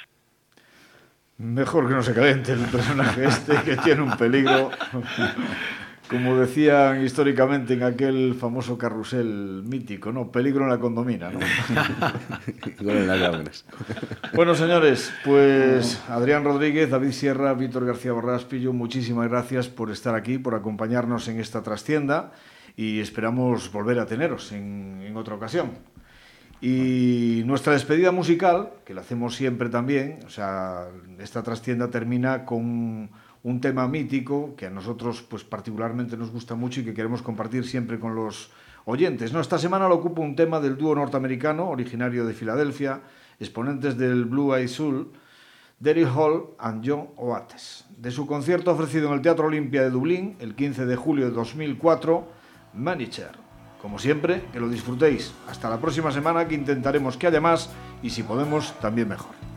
Mejor que no se calente el personaje este que tiene un peligro. Como decían históricamente en aquel famoso carrusel mítico, ¿no? Peligro en la condomina, ¿no? en las bueno, señores, pues Adrián Rodríguez, David Sierra, Víctor García Borrás Pillo, muchísimas gracias por estar aquí, por acompañarnos en esta trastienda y esperamos volver a teneros en, en otra ocasión. Y nuestra despedida musical, que la hacemos siempre también, o sea, esta trastienda termina con un tema mítico que a nosotros pues particularmente nos gusta mucho y que queremos compartir siempre con los oyentes. ¿no? Esta semana lo ocupa un tema del dúo norteamericano, originario de Filadelfia, exponentes del Blue Eye Soul, Derry Hall and John Oates. De su concierto ofrecido en el Teatro Olimpia de Dublín el 15 de julio de 2004, Manager. Como siempre, que lo disfrutéis. Hasta la próxima semana que intentaremos que haya más y si podemos, también mejor.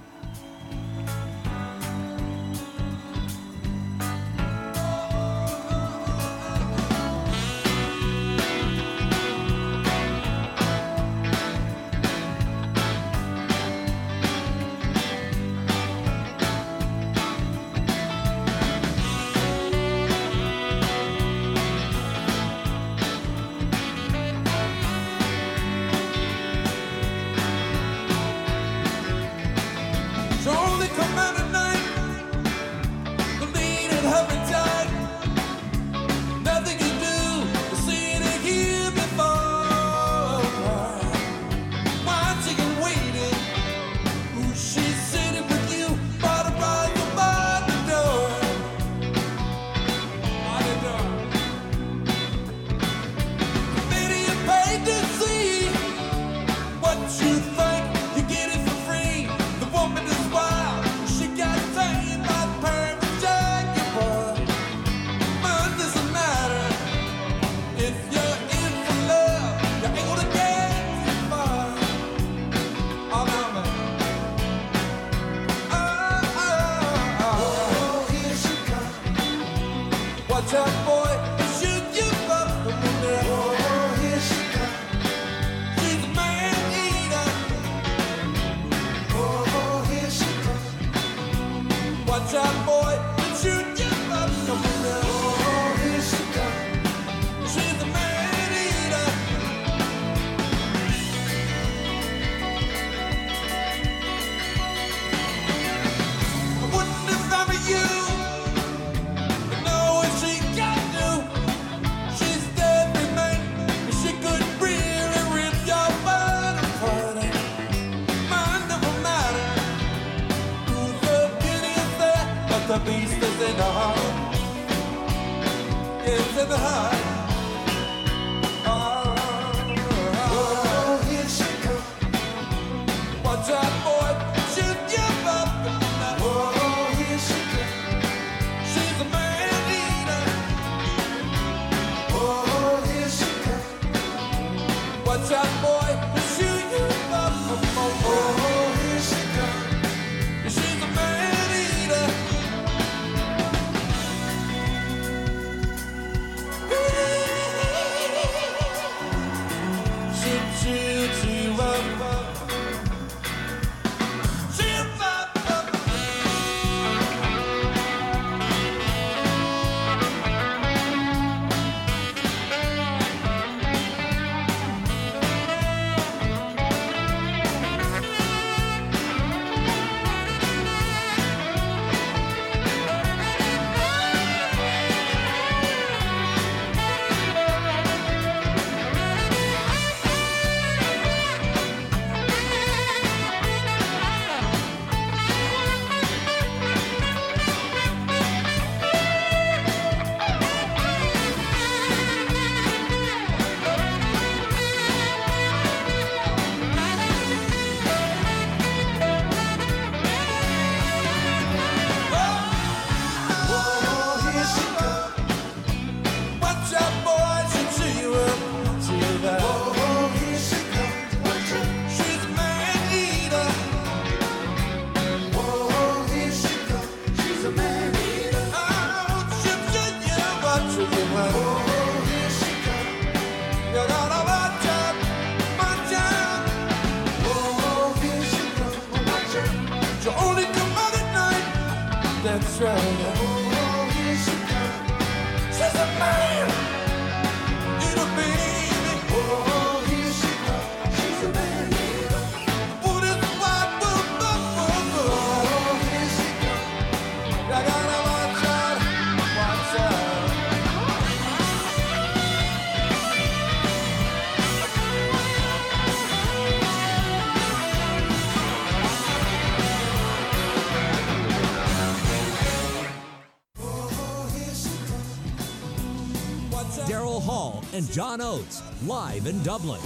and John Oates live in Dublin.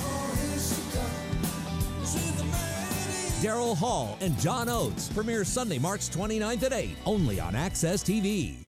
Daryl Hall and John Oates premiere Sunday, March 29th at 8, only on Access TV.